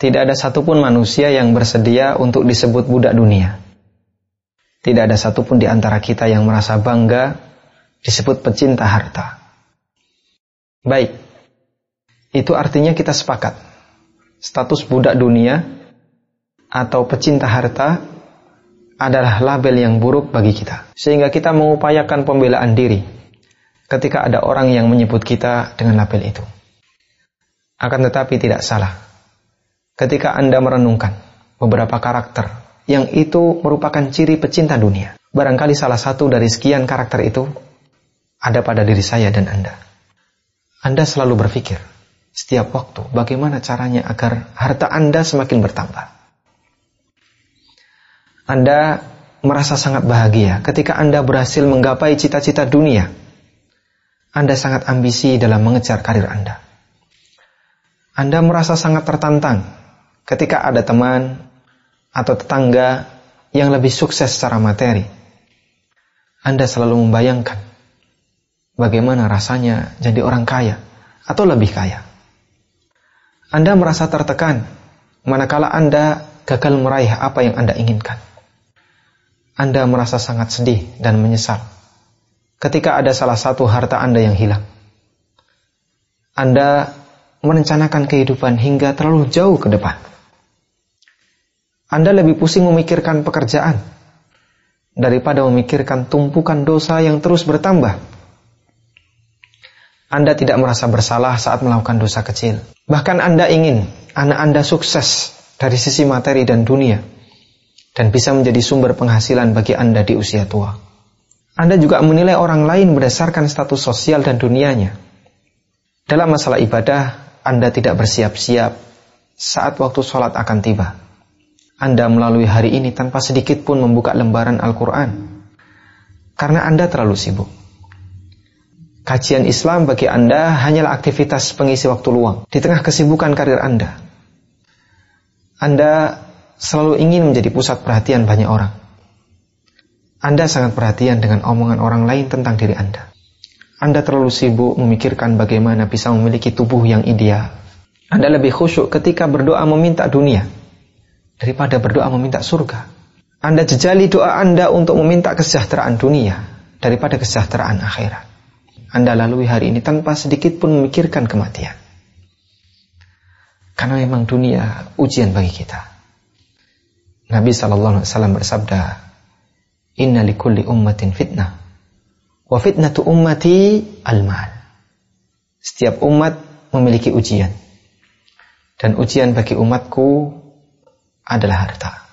Tidak ada satupun manusia yang bersedia untuk disebut budak dunia. Tidak ada satupun di antara kita yang merasa bangga disebut pecinta harta. Baik, itu artinya kita sepakat. Status budak dunia atau pecinta harta adalah label yang buruk bagi kita. Sehingga kita mengupayakan pembelaan diri ketika ada orang yang menyebut kita dengan label itu. Akan tetapi tidak salah ketika Anda merenungkan beberapa karakter yang itu merupakan ciri pecinta dunia. Barangkali salah satu dari sekian karakter itu ada pada diri saya dan Anda. Anda selalu berpikir setiap waktu bagaimana caranya agar harta Anda semakin bertambah. Anda merasa sangat bahagia ketika Anda berhasil menggapai cita-cita dunia. Anda sangat ambisi dalam mengejar karir Anda. Anda merasa sangat tertantang ketika ada teman atau tetangga yang lebih sukses secara materi, Anda selalu membayangkan bagaimana rasanya jadi orang kaya atau lebih kaya. Anda merasa tertekan manakala Anda gagal meraih apa yang Anda inginkan. Anda merasa sangat sedih dan menyesal ketika ada salah satu harta Anda yang hilang. Anda merencanakan kehidupan hingga terlalu jauh ke depan. Anda lebih pusing memikirkan pekerjaan daripada memikirkan tumpukan dosa yang terus bertambah. Anda tidak merasa bersalah saat melakukan dosa kecil. Bahkan Anda ingin anak Anda sukses dari sisi materi dan dunia dan bisa menjadi sumber penghasilan bagi Anda di usia tua. Anda juga menilai orang lain berdasarkan status sosial dan dunianya. Dalam masalah ibadah, Anda tidak bersiap-siap saat waktu sholat akan tiba. Anda melalui hari ini tanpa sedikit pun membuka lembaran Al-Quran. Karena Anda terlalu sibuk. Kajian Islam bagi Anda hanyalah aktivitas pengisi waktu luang di tengah kesibukan karir Anda. Anda selalu ingin menjadi pusat perhatian banyak orang. Anda sangat perhatian dengan omongan orang lain tentang diri Anda. Anda terlalu sibuk memikirkan bagaimana bisa memiliki tubuh yang ideal. Anda lebih khusyuk ketika berdoa meminta dunia daripada berdoa meminta surga. Anda jejali doa Anda untuk meminta kesejahteraan dunia daripada kesejahteraan akhirat. Anda lalui hari ini tanpa sedikit pun memikirkan kematian. Karena memang dunia ujian bagi kita. Nabi Shallallahu Alaihi Wasallam bersabda, Inna likulli ummatin fitnah, wa fitnatu ummati al-mal. Setiap umat memiliki ujian. Dan ujian bagi umatku adalah harta.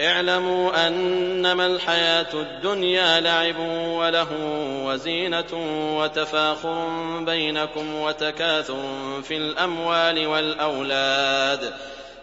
اعلموا أنما الحياة الدنيا لعب وله وزينة وتفاخر بينكم وتكاثر في الأموال والأولاد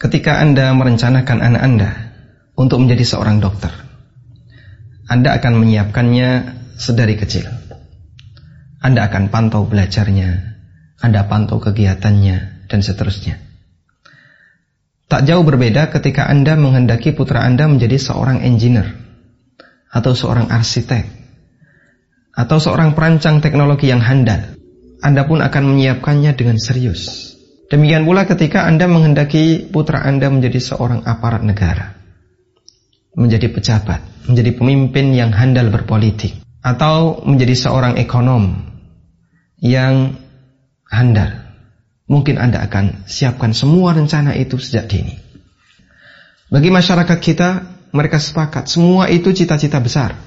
Ketika Anda merencanakan anak Anda untuk menjadi seorang dokter, Anda akan menyiapkannya sedari kecil. Anda akan pantau belajarnya, Anda pantau kegiatannya, dan seterusnya. Tak jauh berbeda ketika Anda menghendaki putra Anda menjadi seorang engineer, atau seorang arsitek, atau seorang perancang teknologi yang handal. Anda pun akan menyiapkannya dengan serius Demikian pula ketika Anda menghendaki putra Anda menjadi seorang aparat negara, menjadi pejabat, menjadi pemimpin yang handal berpolitik, atau menjadi seorang ekonom yang handal. Mungkin Anda akan siapkan semua rencana itu sejak dini. Bagi masyarakat kita, mereka sepakat semua itu cita-cita besar.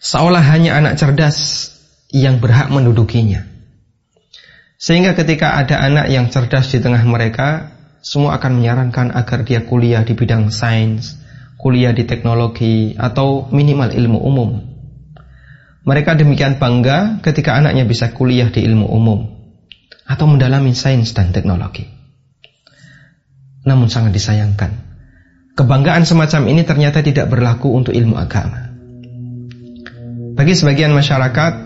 Seolah hanya anak cerdas yang berhak mendudukinya. Sehingga ketika ada anak yang cerdas di tengah mereka, semua akan menyarankan agar dia kuliah di bidang sains, kuliah di teknologi, atau minimal ilmu umum. Mereka demikian bangga ketika anaknya bisa kuliah di ilmu umum atau mendalami sains dan teknologi. Namun sangat disayangkan, kebanggaan semacam ini ternyata tidak berlaku untuk ilmu agama. Bagi sebagian masyarakat,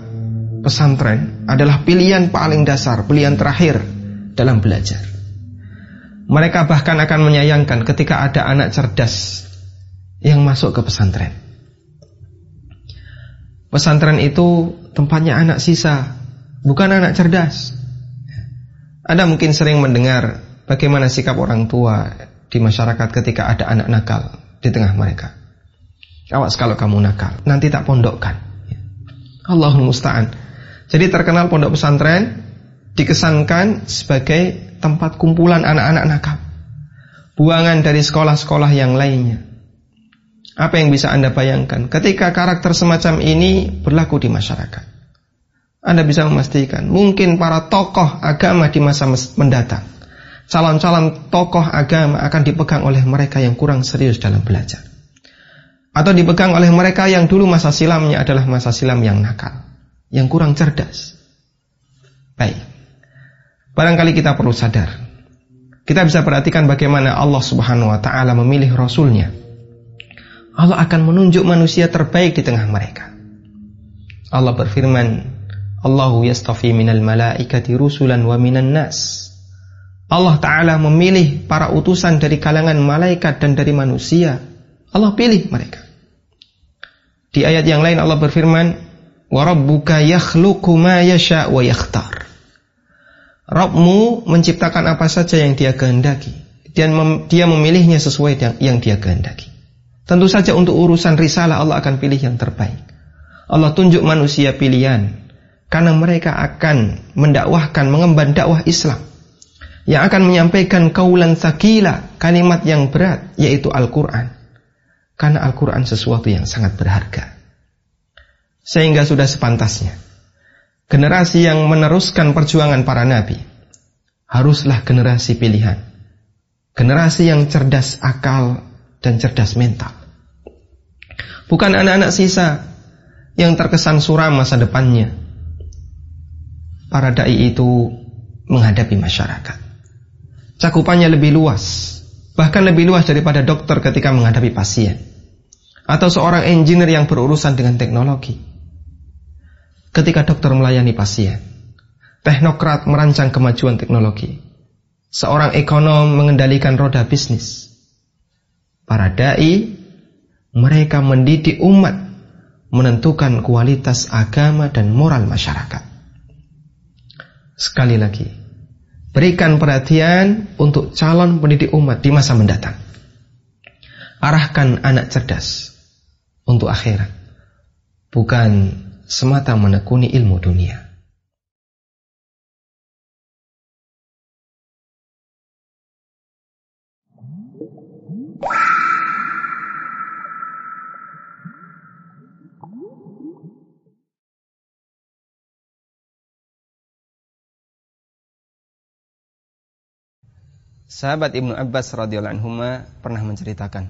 pesantren adalah pilihan paling dasar, pilihan terakhir dalam belajar. Mereka bahkan akan menyayangkan ketika ada anak cerdas yang masuk ke pesantren. Pesantren itu tempatnya anak sisa, bukan anak cerdas. Anda mungkin sering mendengar bagaimana sikap orang tua di masyarakat ketika ada anak nakal di tengah mereka. Awas kalau kamu nakal, nanti tak pondokkan. Allahul Musta'an. Jadi terkenal pondok pesantren dikesankan sebagai tempat kumpulan anak-anak nakal. Buangan dari sekolah-sekolah yang lainnya. Apa yang bisa Anda bayangkan ketika karakter semacam ini berlaku di masyarakat? Anda bisa memastikan mungkin para tokoh agama di masa mendatang, calon-calon tokoh agama akan dipegang oleh mereka yang kurang serius dalam belajar. Atau dipegang oleh mereka yang dulu masa silamnya adalah masa silam yang nakal, yang kurang cerdas. Baik. Barangkali kita perlu sadar. Kita bisa perhatikan bagaimana Allah Subhanahu wa taala memilih rasulnya Allah akan menunjuk manusia terbaik di tengah mereka. Allah berfirman, Allahu yastafi minal malaikati rusulan wa minan nas. Allah Ta'ala memilih para utusan dari kalangan malaikat dan dari manusia. Allah pilih mereka. Di ayat yang lain Allah berfirman, Wa rabbuka yakhluqu ma yasha wa yakhtar. Rabbmu menciptakan apa saja yang dia kehendaki dan mem, dia memilihnya sesuai yang, yang dia kehendaki. Tentu saja untuk urusan risalah Allah akan pilih yang terbaik. Allah tunjuk manusia pilihan karena mereka akan mendakwahkan, mengemban dakwah Islam yang akan menyampaikan kaulan sakila, kalimat yang berat yaitu Al-Qur'an. Karena Al-Qur'an sesuatu yang sangat berharga. Sehingga sudah sepantasnya generasi yang meneruskan perjuangan para nabi haruslah generasi pilihan. Generasi yang cerdas akal dan cerdas mental. Bukan anak-anak sisa yang terkesan suram masa depannya. Para dai itu menghadapi masyarakat. Cakupannya lebih luas, bahkan lebih luas daripada dokter ketika menghadapi pasien. Atau seorang engineer yang berurusan dengan teknologi. Ketika dokter melayani pasien, teknokrat merancang kemajuan teknologi. Seorang ekonom mengendalikan roda bisnis. Para dai mereka mendidik umat menentukan kualitas agama dan moral masyarakat. Sekali lagi, berikan perhatian untuk calon pendidik umat di masa mendatang. Arahkan anak cerdas untuk akhirat, bukan semata menekuni ilmu dunia. Sahabat Ibnu Abbas radhiyallahu anhu pernah menceritakan,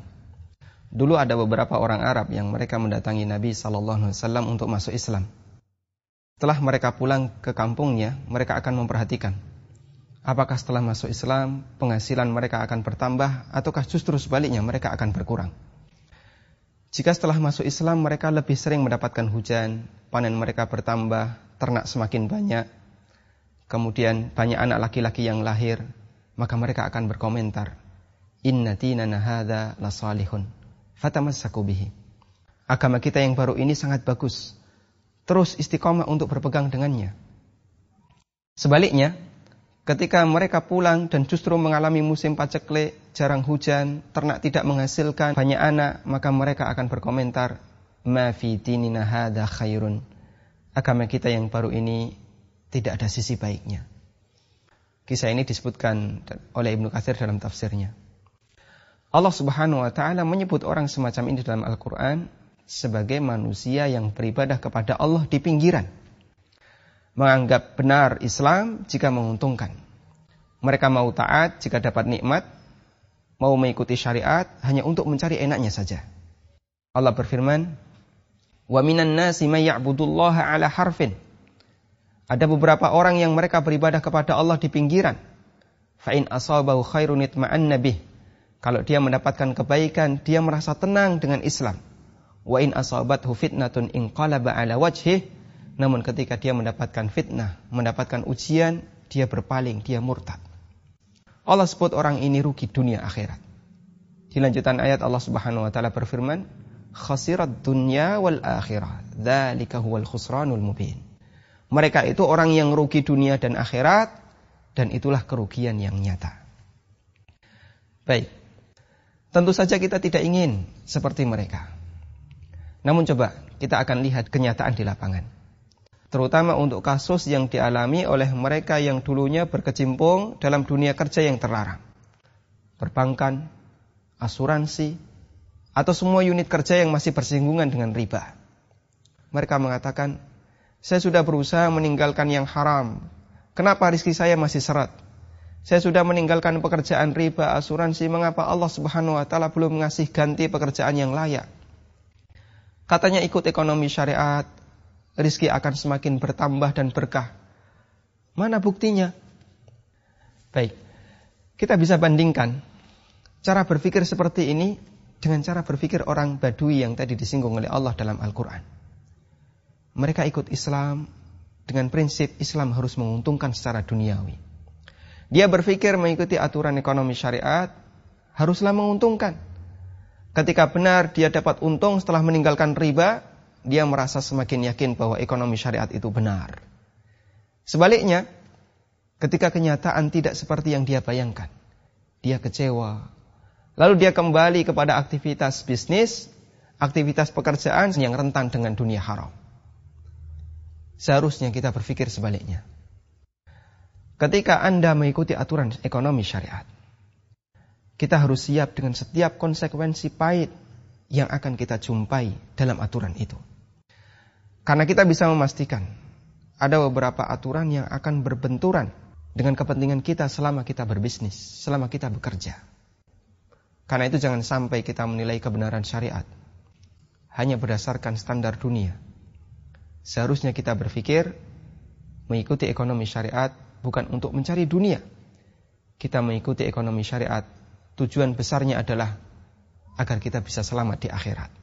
dulu ada beberapa orang Arab yang mereka mendatangi Nabi sallallahu alaihi wasallam untuk masuk Islam. Setelah mereka pulang ke kampungnya, mereka akan memperhatikan apakah setelah masuk Islam penghasilan mereka akan bertambah ataukah justru sebaliknya mereka akan berkurang. Jika setelah masuk Islam mereka lebih sering mendapatkan hujan, panen mereka bertambah, ternak semakin banyak, kemudian banyak anak laki-laki yang lahir, maka mereka akan berkomentar, "Inna dinana hadza la salihun, fatamassaku bihi." Agama kita yang baru ini sangat bagus. Terus istiqomah untuk berpegang dengannya. Sebaliknya, ketika mereka pulang dan justru mengalami musim paceklik, jarang hujan, ternak tidak menghasilkan banyak anak, maka mereka akan berkomentar, "Ma fi dinina hadza khairun." Agama kita yang baru ini tidak ada sisi baiknya. Kisah ini disebutkan oleh Ibnu Katsir dalam tafsirnya. Allah Subhanahu wa taala menyebut orang semacam ini dalam Al-Qur'an sebagai manusia yang beribadah kepada Allah di pinggiran. Menganggap benar Islam jika menguntungkan. Mereka mau taat jika dapat nikmat, mau mengikuti syariat hanya untuk mencari enaknya saja. Allah berfirman, "Wa minan nasi may ya'budullaha ala harfin." Ada beberapa orang yang mereka beribadah kepada Allah di pinggiran. Fa in asabahu khairun itma'anna bih kalau dia mendapatkan kebaikan, dia merasa tenang dengan Islam. Wa in asabathu fitnatun inqalaba ala wajhih. Namun ketika dia mendapatkan fitnah, mendapatkan ujian, dia berpaling, dia murtad. Allah sebut orang ini rugi dunia akhirat. Di lanjutan ayat Allah Subhanahu wa taala berfirman, "Khasirat dunya wal akhirah. Dzalika huwal khusranul mubin." Mereka itu orang yang rugi dunia dan akhirat dan itulah kerugian yang nyata. Baik. Tentu saja kita tidak ingin seperti mereka. Namun coba kita akan lihat kenyataan di lapangan. Terutama untuk kasus yang dialami oleh mereka yang dulunya berkecimpung dalam dunia kerja yang terlarang. Perbankan, asuransi, atau semua unit kerja yang masih bersinggungan dengan riba. Mereka mengatakan, saya sudah berusaha meninggalkan yang haram. Kenapa rizki saya masih seret? Saya sudah meninggalkan pekerjaan riba, asuransi, mengapa Allah Subhanahu wa taala belum mengasih ganti pekerjaan yang layak? Katanya ikut ekonomi syariat, rizki akan semakin bertambah dan berkah. Mana buktinya? Baik, kita bisa bandingkan cara berpikir seperti ini dengan cara berpikir orang Badui yang tadi disinggung oleh Allah dalam Al-Quran. Mereka ikut Islam dengan prinsip Islam harus menguntungkan secara duniawi. Dia berpikir mengikuti aturan ekonomi syariat haruslah menguntungkan. Ketika benar dia dapat untung setelah meninggalkan riba, dia merasa semakin yakin bahwa ekonomi syariat itu benar. Sebaliknya, ketika kenyataan tidak seperti yang dia bayangkan, dia kecewa. Lalu dia kembali kepada aktivitas bisnis, aktivitas pekerjaan yang rentan dengan dunia haram. Seharusnya kita berpikir sebaliknya ketika Anda mengikuti aturan ekonomi syariat, kita harus siap dengan setiap konsekuensi pahit yang akan kita jumpai dalam aturan itu. Karena kita bisa memastikan ada beberapa aturan yang akan berbenturan dengan kepentingan kita selama kita berbisnis, selama kita bekerja. Karena itu jangan sampai kita menilai kebenaran syariat hanya berdasarkan standar dunia. Seharusnya kita berpikir mengikuti ekonomi syariat bukan untuk mencari dunia. Kita mengikuti ekonomi syariat, tujuan besarnya adalah agar kita bisa selamat di akhirat.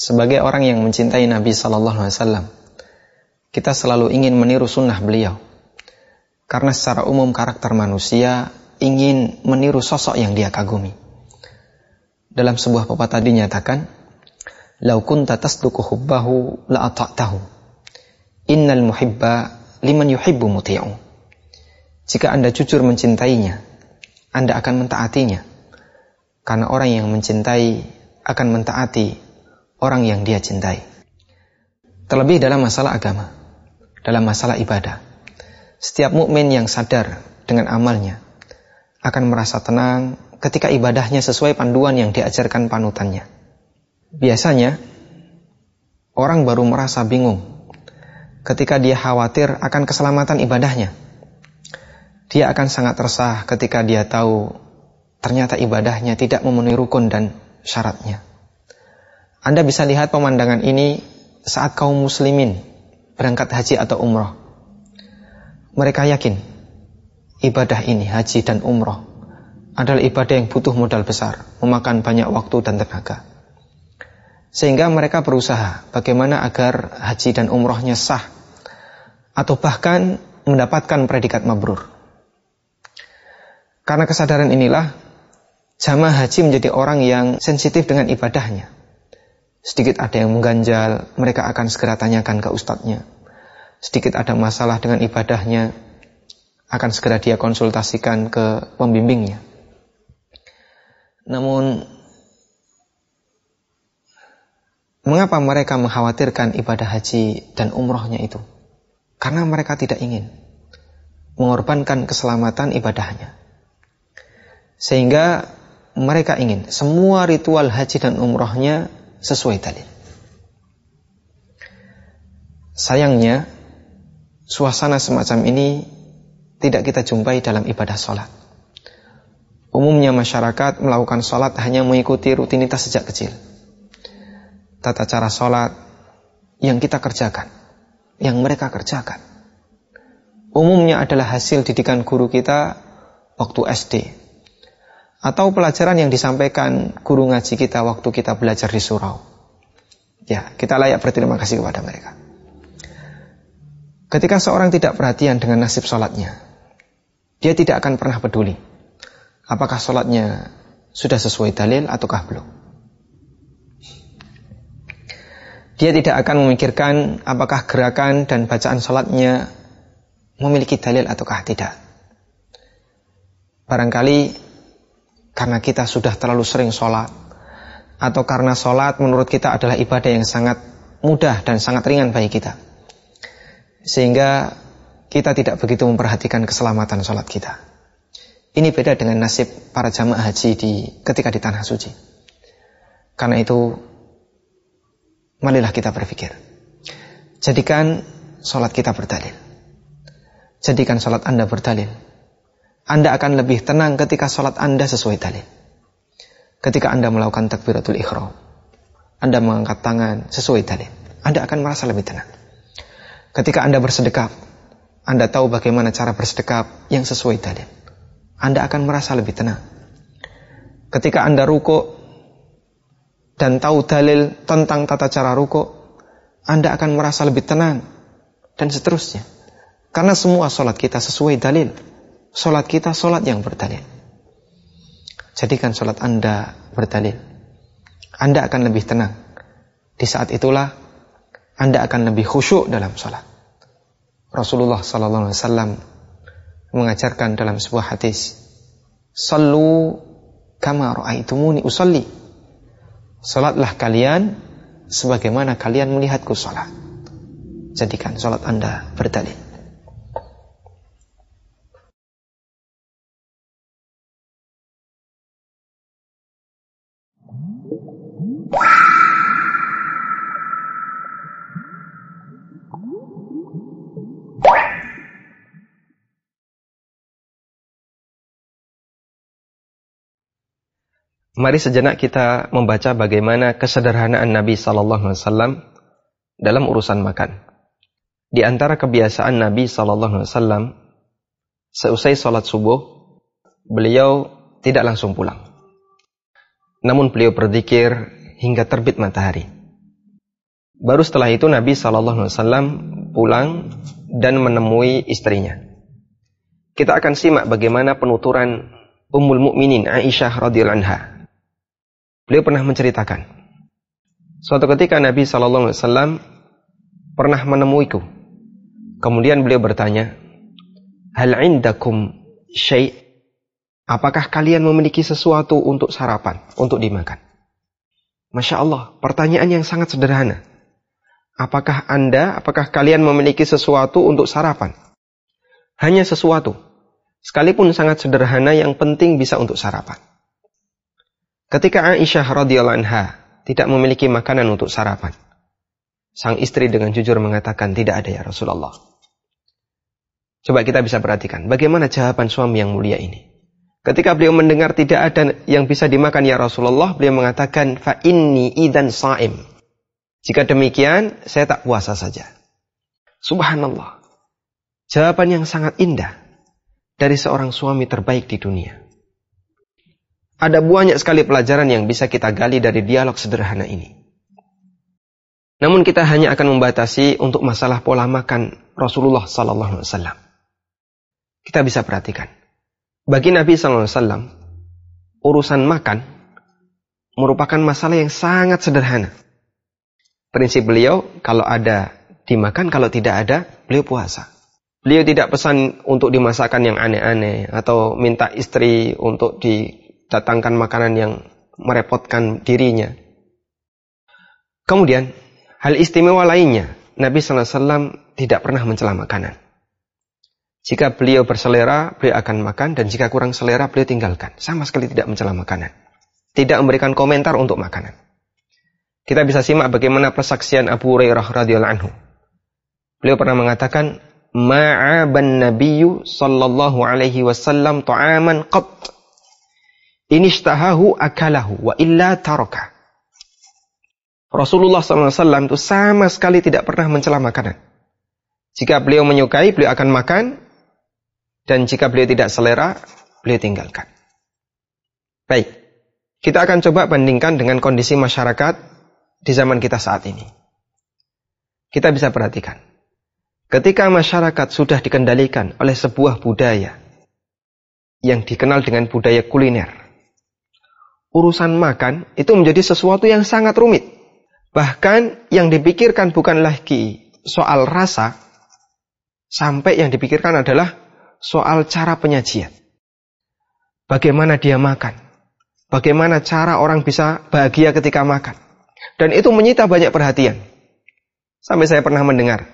Sebagai orang yang mencintai Nabi Sallallahu Alaihi Wasallam, kita selalu ingin meniru sunnah beliau. Karena secara umum karakter manusia ingin meniru sosok yang dia kagumi. Dalam sebuah pepatah dinyatakan, "Lau kunta tasduku hubbahu la ata'tahu. Innal muhibba liman yuhibbu muti'u." Jika Anda jujur mencintainya, Anda akan mentaatinya. Karena orang yang mencintai akan mentaati orang yang dia cintai. Terlebih dalam masalah agama, dalam masalah ibadah. Setiap mukmin yang sadar dengan amalnya akan merasa tenang ketika ibadahnya sesuai panduan yang diajarkan panutannya. Biasanya orang baru merasa bingung ketika dia khawatir akan keselamatan ibadahnya. Dia akan sangat resah ketika dia tahu ternyata ibadahnya tidak memenuhi rukun dan syaratnya. Anda bisa lihat pemandangan ini saat kaum muslimin berangkat haji atau umroh. Mereka yakin ibadah ini, haji dan umroh, adalah ibadah yang butuh modal besar, memakan banyak waktu dan tenaga. Sehingga mereka berusaha bagaimana agar haji dan umrohnya sah, atau bahkan mendapatkan predikat mabrur. Karena kesadaran inilah, jamaah haji menjadi orang yang sensitif dengan ibadahnya Sedikit ada yang mengganjal, mereka akan segera tanyakan ke ustadznya. Sedikit ada masalah dengan ibadahnya, akan segera dia konsultasikan ke pembimbingnya. Namun mengapa mereka mengkhawatirkan ibadah haji dan umrohnya itu? Karena mereka tidak ingin mengorbankan keselamatan ibadahnya. Sehingga mereka ingin semua ritual haji dan umrohnya sesuai dalil. Sayangnya, suasana semacam ini tidak kita jumpai dalam ibadah sholat. Umumnya masyarakat melakukan sholat hanya mengikuti rutinitas sejak kecil. Tata cara sholat yang kita kerjakan, yang mereka kerjakan. Umumnya adalah hasil didikan guru kita waktu SD. Atau pelajaran yang disampaikan guru ngaji kita waktu kita belajar di surau. Ya, kita layak berterima kasih kepada mereka. Ketika seorang tidak perhatian dengan nasib sholatnya, dia tidak akan pernah peduli apakah sholatnya sudah sesuai dalil ataukah belum. Dia tidak akan memikirkan apakah gerakan dan bacaan sholatnya memiliki dalil ataukah tidak. Barangkali karena kita sudah terlalu sering sholat, atau karena sholat menurut kita adalah ibadah yang sangat mudah dan sangat ringan bagi kita. Sehingga kita tidak begitu memperhatikan keselamatan sholat kita. Ini beda dengan nasib para jamaah haji di ketika di tanah suci. Karena itu, marilah kita berpikir. Jadikan sholat kita berdalil. Jadikan sholat Anda berdalil. Anda akan lebih tenang ketika sholat Anda sesuai dalil. Ketika Anda melakukan takbiratul ikhram, Anda mengangkat tangan sesuai dalil. Anda akan merasa lebih tenang. Ketika Anda bersedekap, anda tahu bagaimana cara bersedekap yang sesuai dalil. Anda akan merasa lebih tenang. Ketika Anda ruko dan tahu dalil tentang tata cara ruko, Anda akan merasa lebih tenang dan seterusnya. Karena semua sholat kita sesuai dalil. Sholat kita sholat yang berdalil. Jadikan sholat Anda berdalil. Anda akan lebih tenang. Di saat itulah Anda akan lebih khusyuk dalam sholat. Rasulullah sallallahu alaihi wasallam mengajarkan dalam sebuah hadis, "Sallu kama raaitumuni usalli." Salatlah kalian sebagaimana kalian melihatku salat. Jadikan salat Anda berdalil. Mari sejenak kita membaca bagaimana kesederhanaan Nabi Sallallahu Alaihi Wasallam dalam urusan makan. Di antara kebiasaan Nabi Sallallahu Alaihi Wasallam, seusai sholat subuh, beliau tidak langsung pulang. Namun beliau berzikir hingga terbit matahari. Baru setelah itu Nabi Sallallahu Alaihi Wasallam pulang dan menemui istrinya. Kita akan simak bagaimana penuturan Ummul Mukminin Aisyah radhiyallahu anha Beliau pernah menceritakan, suatu ketika Nabi Shallallahu Alaihi Wasallam pernah menemuiku. Kemudian beliau bertanya, Hal indakum syai' Apakah kalian memiliki sesuatu untuk sarapan, untuk dimakan? Masya Allah, pertanyaan yang sangat sederhana. Apakah Anda, apakah kalian memiliki sesuatu untuk sarapan? Hanya sesuatu. Sekalipun sangat sederhana yang penting bisa untuk sarapan. Ketika Aisyah radhiyallahu anha tidak memiliki makanan untuk sarapan, sang istri dengan jujur mengatakan tidak ada ya Rasulullah. Coba kita bisa perhatikan bagaimana jawaban suami yang mulia ini. Ketika beliau mendengar tidak ada yang bisa dimakan ya Rasulullah, beliau mengatakan fa inni idan saim. Jika demikian, saya tak puasa saja. Subhanallah. Jawaban yang sangat indah dari seorang suami terbaik di dunia. Ada banyak sekali pelajaran yang bisa kita gali dari dialog sederhana ini. Namun kita hanya akan membatasi untuk masalah pola makan Rasulullah Sallallahu Alaihi Wasallam. Kita bisa perhatikan. Bagi Nabi Sallallahu Alaihi Wasallam, urusan makan merupakan masalah yang sangat sederhana. Prinsip beliau, kalau ada dimakan, kalau tidak ada, beliau puasa. Beliau tidak pesan untuk dimasakkan yang aneh-aneh atau minta istri untuk didatangkan makanan yang merepotkan dirinya. Kemudian, hal istimewa lainnya, Nabi SAW tidak pernah mencela makanan. Jika beliau berselera, beliau akan makan, dan jika kurang selera, beliau tinggalkan. Sama sekali tidak mencela makanan. Tidak memberikan komentar untuk makanan. Kita bisa simak bagaimana persaksian Abu Hurairah radhiyallahu anhu. Beliau pernah mengatakan, "Ma'aban nabiyyu sallallahu alaihi wasallam ta'aman qat. Inishtahahu akalahu wa illa taraka." Rasulullah SAW itu sama sekali tidak pernah mencela makanan. Jika beliau menyukai, beliau akan makan. Dan jika beliau tidak selera, beliau tinggalkan. Baik, kita akan coba bandingkan dengan kondisi masyarakat di zaman kita saat ini. Kita bisa perhatikan. Ketika masyarakat sudah dikendalikan oleh sebuah budaya yang dikenal dengan budaya kuliner, urusan makan itu menjadi sesuatu yang sangat rumit. Bahkan yang dipikirkan bukan lagi soal rasa, sampai yang dipikirkan adalah soal cara penyajian. Bagaimana dia makan? Bagaimana cara orang bisa bahagia ketika makan? Dan itu menyita banyak perhatian. Sampai saya pernah mendengar,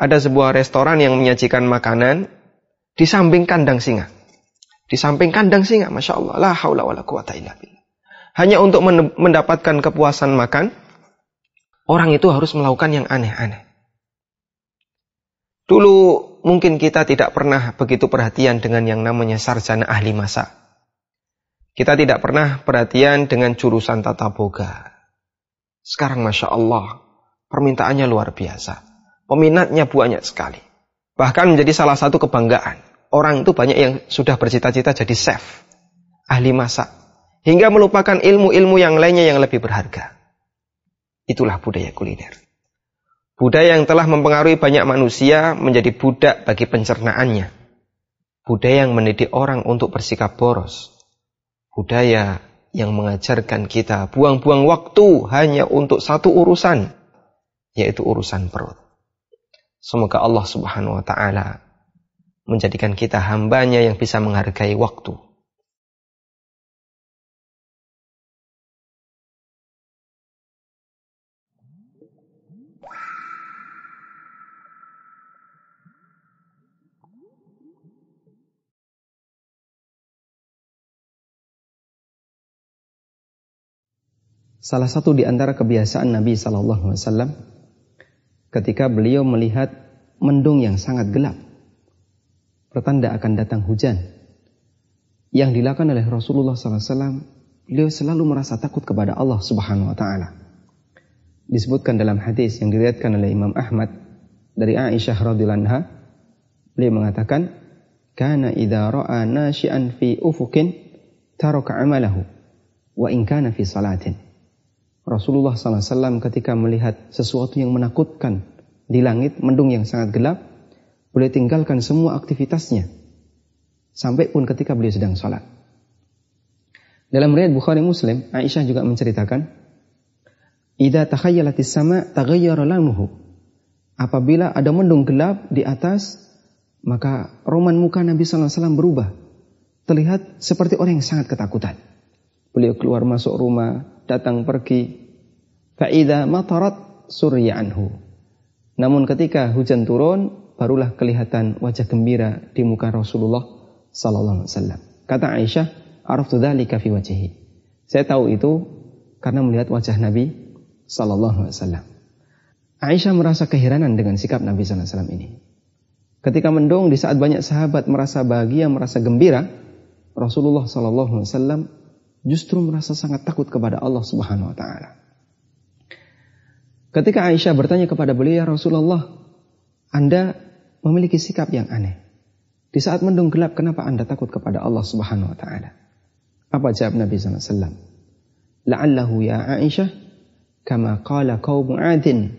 ada sebuah restoran yang menyajikan makanan di samping kandang singa. Di samping kandang singa, Masya Allah, la haula wa la quwata illa billah. Hanya untuk mendapatkan kepuasan makan, Orang itu harus melakukan yang aneh-aneh. Dulu mungkin kita tidak pernah begitu perhatian dengan yang namanya sarjana ahli masak. Kita tidak pernah perhatian dengan jurusan tata boga. Sekarang Masya Allah, permintaannya luar biasa. Peminatnya banyak sekali. Bahkan menjadi salah satu kebanggaan. Orang itu banyak yang sudah bercita-cita jadi chef, ahli masak. Hingga melupakan ilmu-ilmu yang lainnya yang lebih berharga. Itulah budaya kuliner. Budaya yang telah mempengaruhi banyak manusia menjadi budak bagi pencernaannya. Budaya yang mendidik orang untuk bersikap boros. Budaya yang mengajarkan kita buang-buang waktu hanya untuk satu urusan, yaitu urusan perut. Semoga Allah Subhanahu wa taala menjadikan kita hambanya yang bisa menghargai waktu. Salah satu di antara kebiasaan Nabi Sallallahu Alaihi Wasallam ketika beliau melihat mendung yang sangat gelap, pertanda akan datang hujan. Yang dilakukan oleh Rasulullah Sallallahu Alaihi Wasallam, beliau selalu merasa takut kepada Allah Subhanahu Wa Taala. Disebutkan dalam hadis yang diriatkan oleh Imam Ahmad dari Aisyah radhiyallahu anha, beliau mengatakan, "Kana idza ra'a nashi'an fi ufukin taraka 'amalahu wa in kana fi salatin." Rasulullah SAW ketika melihat sesuatu yang menakutkan di langit, mendung yang sangat gelap, boleh tinggalkan semua aktivitasnya. Sampai pun ketika beliau sedang sholat. Dalam riwayat Bukhari Muslim, Aisyah juga menceritakan, Ida takhayyalatis sama taghayyara. Apabila ada mendung gelap di atas, maka roman muka Nabi SAW berubah. Terlihat seperti orang yang sangat ketakutan. Beliau keluar masuk rumah, datang pergi. Fa'idha matarat surya anhu. Namun ketika hujan turun, barulah kelihatan wajah gembira di muka Rasulullah sallallahu alaihi wasallam. Kata Aisyah, "Araftu dzalika fi wajhihi." Saya tahu itu karena melihat wajah Nabi sallallahu alaihi wasallam. Aisyah merasa keheranan dengan sikap Nabi sallallahu alaihi wasallam ini. Ketika mendung di saat banyak sahabat merasa bahagia, merasa gembira, Rasulullah sallallahu alaihi wasallam justru merasa sangat takut kepada Allah Subhanahu wa taala. Ketika Aisyah bertanya kepada beliau, ya Rasulullah, Anda memiliki sikap yang aneh. Di saat mendung gelap, kenapa Anda takut kepada Allah Subhanahu wa taala? Apa jawab Nabi sallallahu alaihi wasallam? La'allahu ya Aisyah kama qala qaum 'adin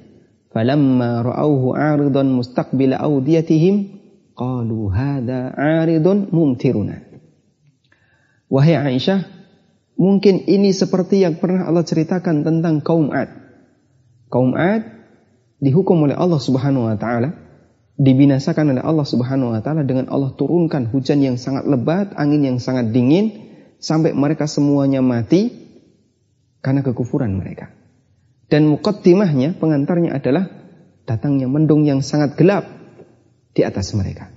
falamma ra'awhu 'aridan mustaqbila awdiyatihim qalu hadha 'aridun mumtiruna. Wahai Aisyah, Mungkin ini seperti yang pernah Allah ceritakan tentang kaum Ad. Kaum Ad dihukum oleh Allah Subhanahu wa taala dibinasakan oleh Allah Subhanahu wa taala dengan Allah turunkan hujan yang sangat lebat, angin yang sangat dingin sampai mereka semuanya mati karena kekufuran mereka. Dan mukaddimahnya, pengantarnya adalah datangnya mendung yang sangat gelap di atas mereka.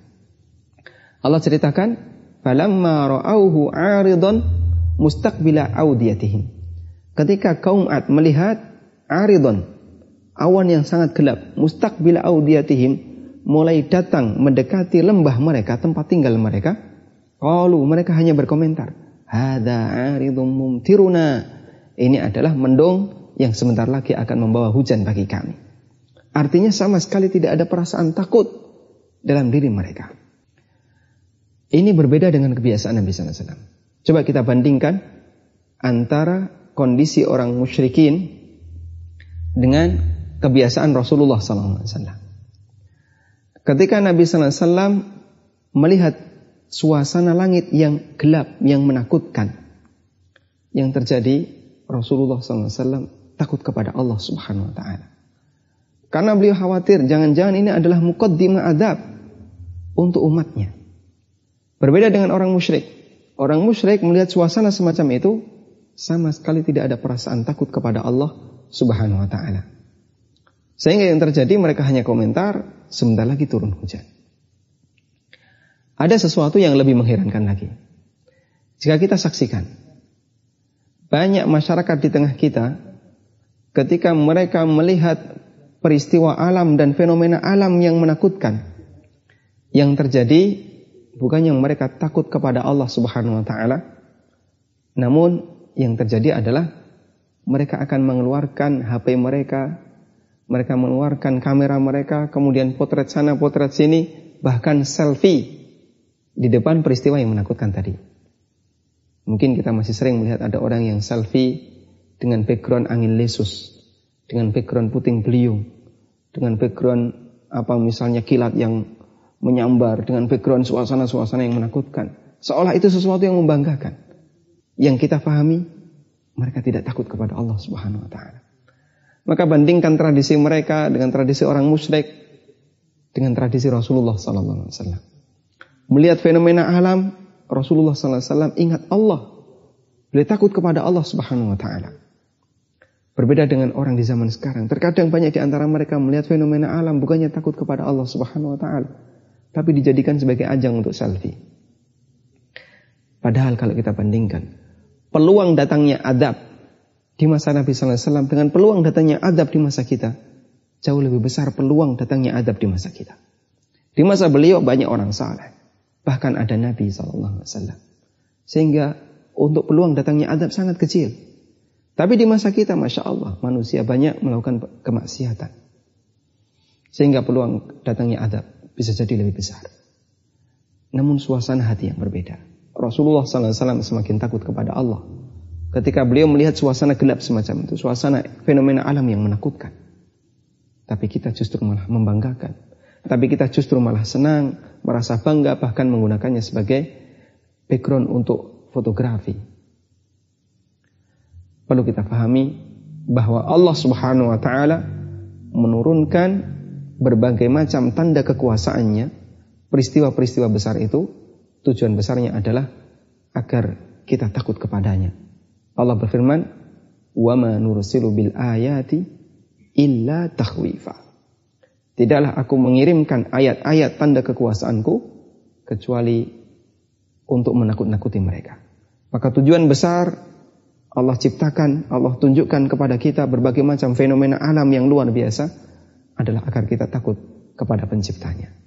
Allah ceritakan, "Falamma ra'auhu 'aridan mustaqbila audiyatihim." Ketika kaum Ad melihat 'aridan, awan yang sangat gelap, mustaqbila audiyatihim, mulai datang mendekati lembah mereka, tempat tinggal mereka, qalu mereka hanya berkomentar, "Hadza 'aridun mumtiruna." Ini adalah mendung yang sebentar lagi akan membawa hujan bagi kami. Artinya sama sekali tidak ada perasaan takut dalam diri mereka. Ini berbeda dengan kebiasaan Nabi SAW. Coba kita bandingkan antara kondisi orang musyrikin dengan kebiasaan Rasulullah SAW. Ketika Nabi SAW melihat suasana langit yang gelap, yang menakutkan, yang terjadi Rasulullah SAW takut kepada Allah Subhanahu Wa Taala. Karena beliau khawatir jangan-jangan ini adalah mukaddimah adab untuk umatnya. Berbeda dengan orang musyrik. Orang musyrik melihat suasana semacam itu sama sekali tidak ada perasaan takut kepada Allah Subhanahu wa taala. Sehingga yang terjadi mereka hanya komentar, sebentar lagi turun hujan. Ada sesuatu yang lebih mengherankan lagi. Jika kita saksikan, banyak masyarakat di tengah kita, ketika mereka melihat peristiwa alam dan fenomena alam yang menakutkan, yang terjadi bukan yang mereka takut kepada Allah Subhanahu wa taala, namun yang terjadi adalah mereka akan mengeluarkan HP mereka, mereka mengeluarkan kamera mereka, kemudian potret sana, potret sini, bahkan selfie di depan peristiwa yang menakutkan tadi. Mungkin kita masih sering melihat ada orang yang selfie dengan background angin lesus, dengan background puting beliung, dengan background apa misalnya kilat yang menyambar, dengan background suasana-suasana yang menakutkan. Seolah itu sesuatu yang membanggakan. Yang kita pahami, mereka tidak takut kepada Allah Subhanahu wa taala. Maka bandingkan tradisi mereka dengan tradisi orang musyrik dengan tradisi Rasulullah sallallahu alaihi wasallam. Melihat fenomena alam, Rasulullah sallallahu alaihi wasallam ingat Allah. Beliau takut kepada Allah Subhanahu wa taala. Berbeda dengan orang di zaman sekarang. Terkadang banyak di antara mereka melihat fenomena alam bukannya takut kepada Allah Subhanahu wa taala, tapi dijadikan sebagai ajang untuk selfie. Padahal kalau kita bandingkan, peluang datangnya adab di masa Nabi Sallallahu Alaihi Wasallam dengan peluang datangnya adab di masa kita jauh lebih besar peluang datangnya adab di masa kita. Di masa beliau banyak orang saleh, bahkan ada Nabi Sallallahu Alaihi Wasallam. Sehingga untuk peluang datangnya adab sangat kecil. Tapi di masa kita, masya Allah, manusia banyak melakukan kemaksiatan. Sehingga peluang datangnya adab bisa jadi lebih besar. Namun suasana hati yang berbeda. Rasulullah SAW semakin takut kepada Allah ketika beliau melihat suasana gelap semacam itu, suasana fenomena alam yang menakutkan. Tapi kita justru malah membanggakan. Tapi kita justru malah senang, merasa bangga, bahkan menggunakannya sebagai background untuk fotografi. Perlu kita pahami bahwa Allah Subhanahu wa taala menurunkan berbagai macam tanda kekuasaannya, peristiwa-peristiwa besar itu tujuan besarnya adalah agar kita takut kepadanya. Allah berfirman, "Wa ma nursilu bil ayati illa takhwifa." Tidaklah aku mengirimkan ayat-ayat tanda kekuasaanku kecuali untuk menakut-nakuti mereka. Maka tujuan besar Allah ciptakan, Allah tunjukkan kepada kita berbagai macam fenomena alam yang luar biasa adalah agar kita takut kepada penciptanya.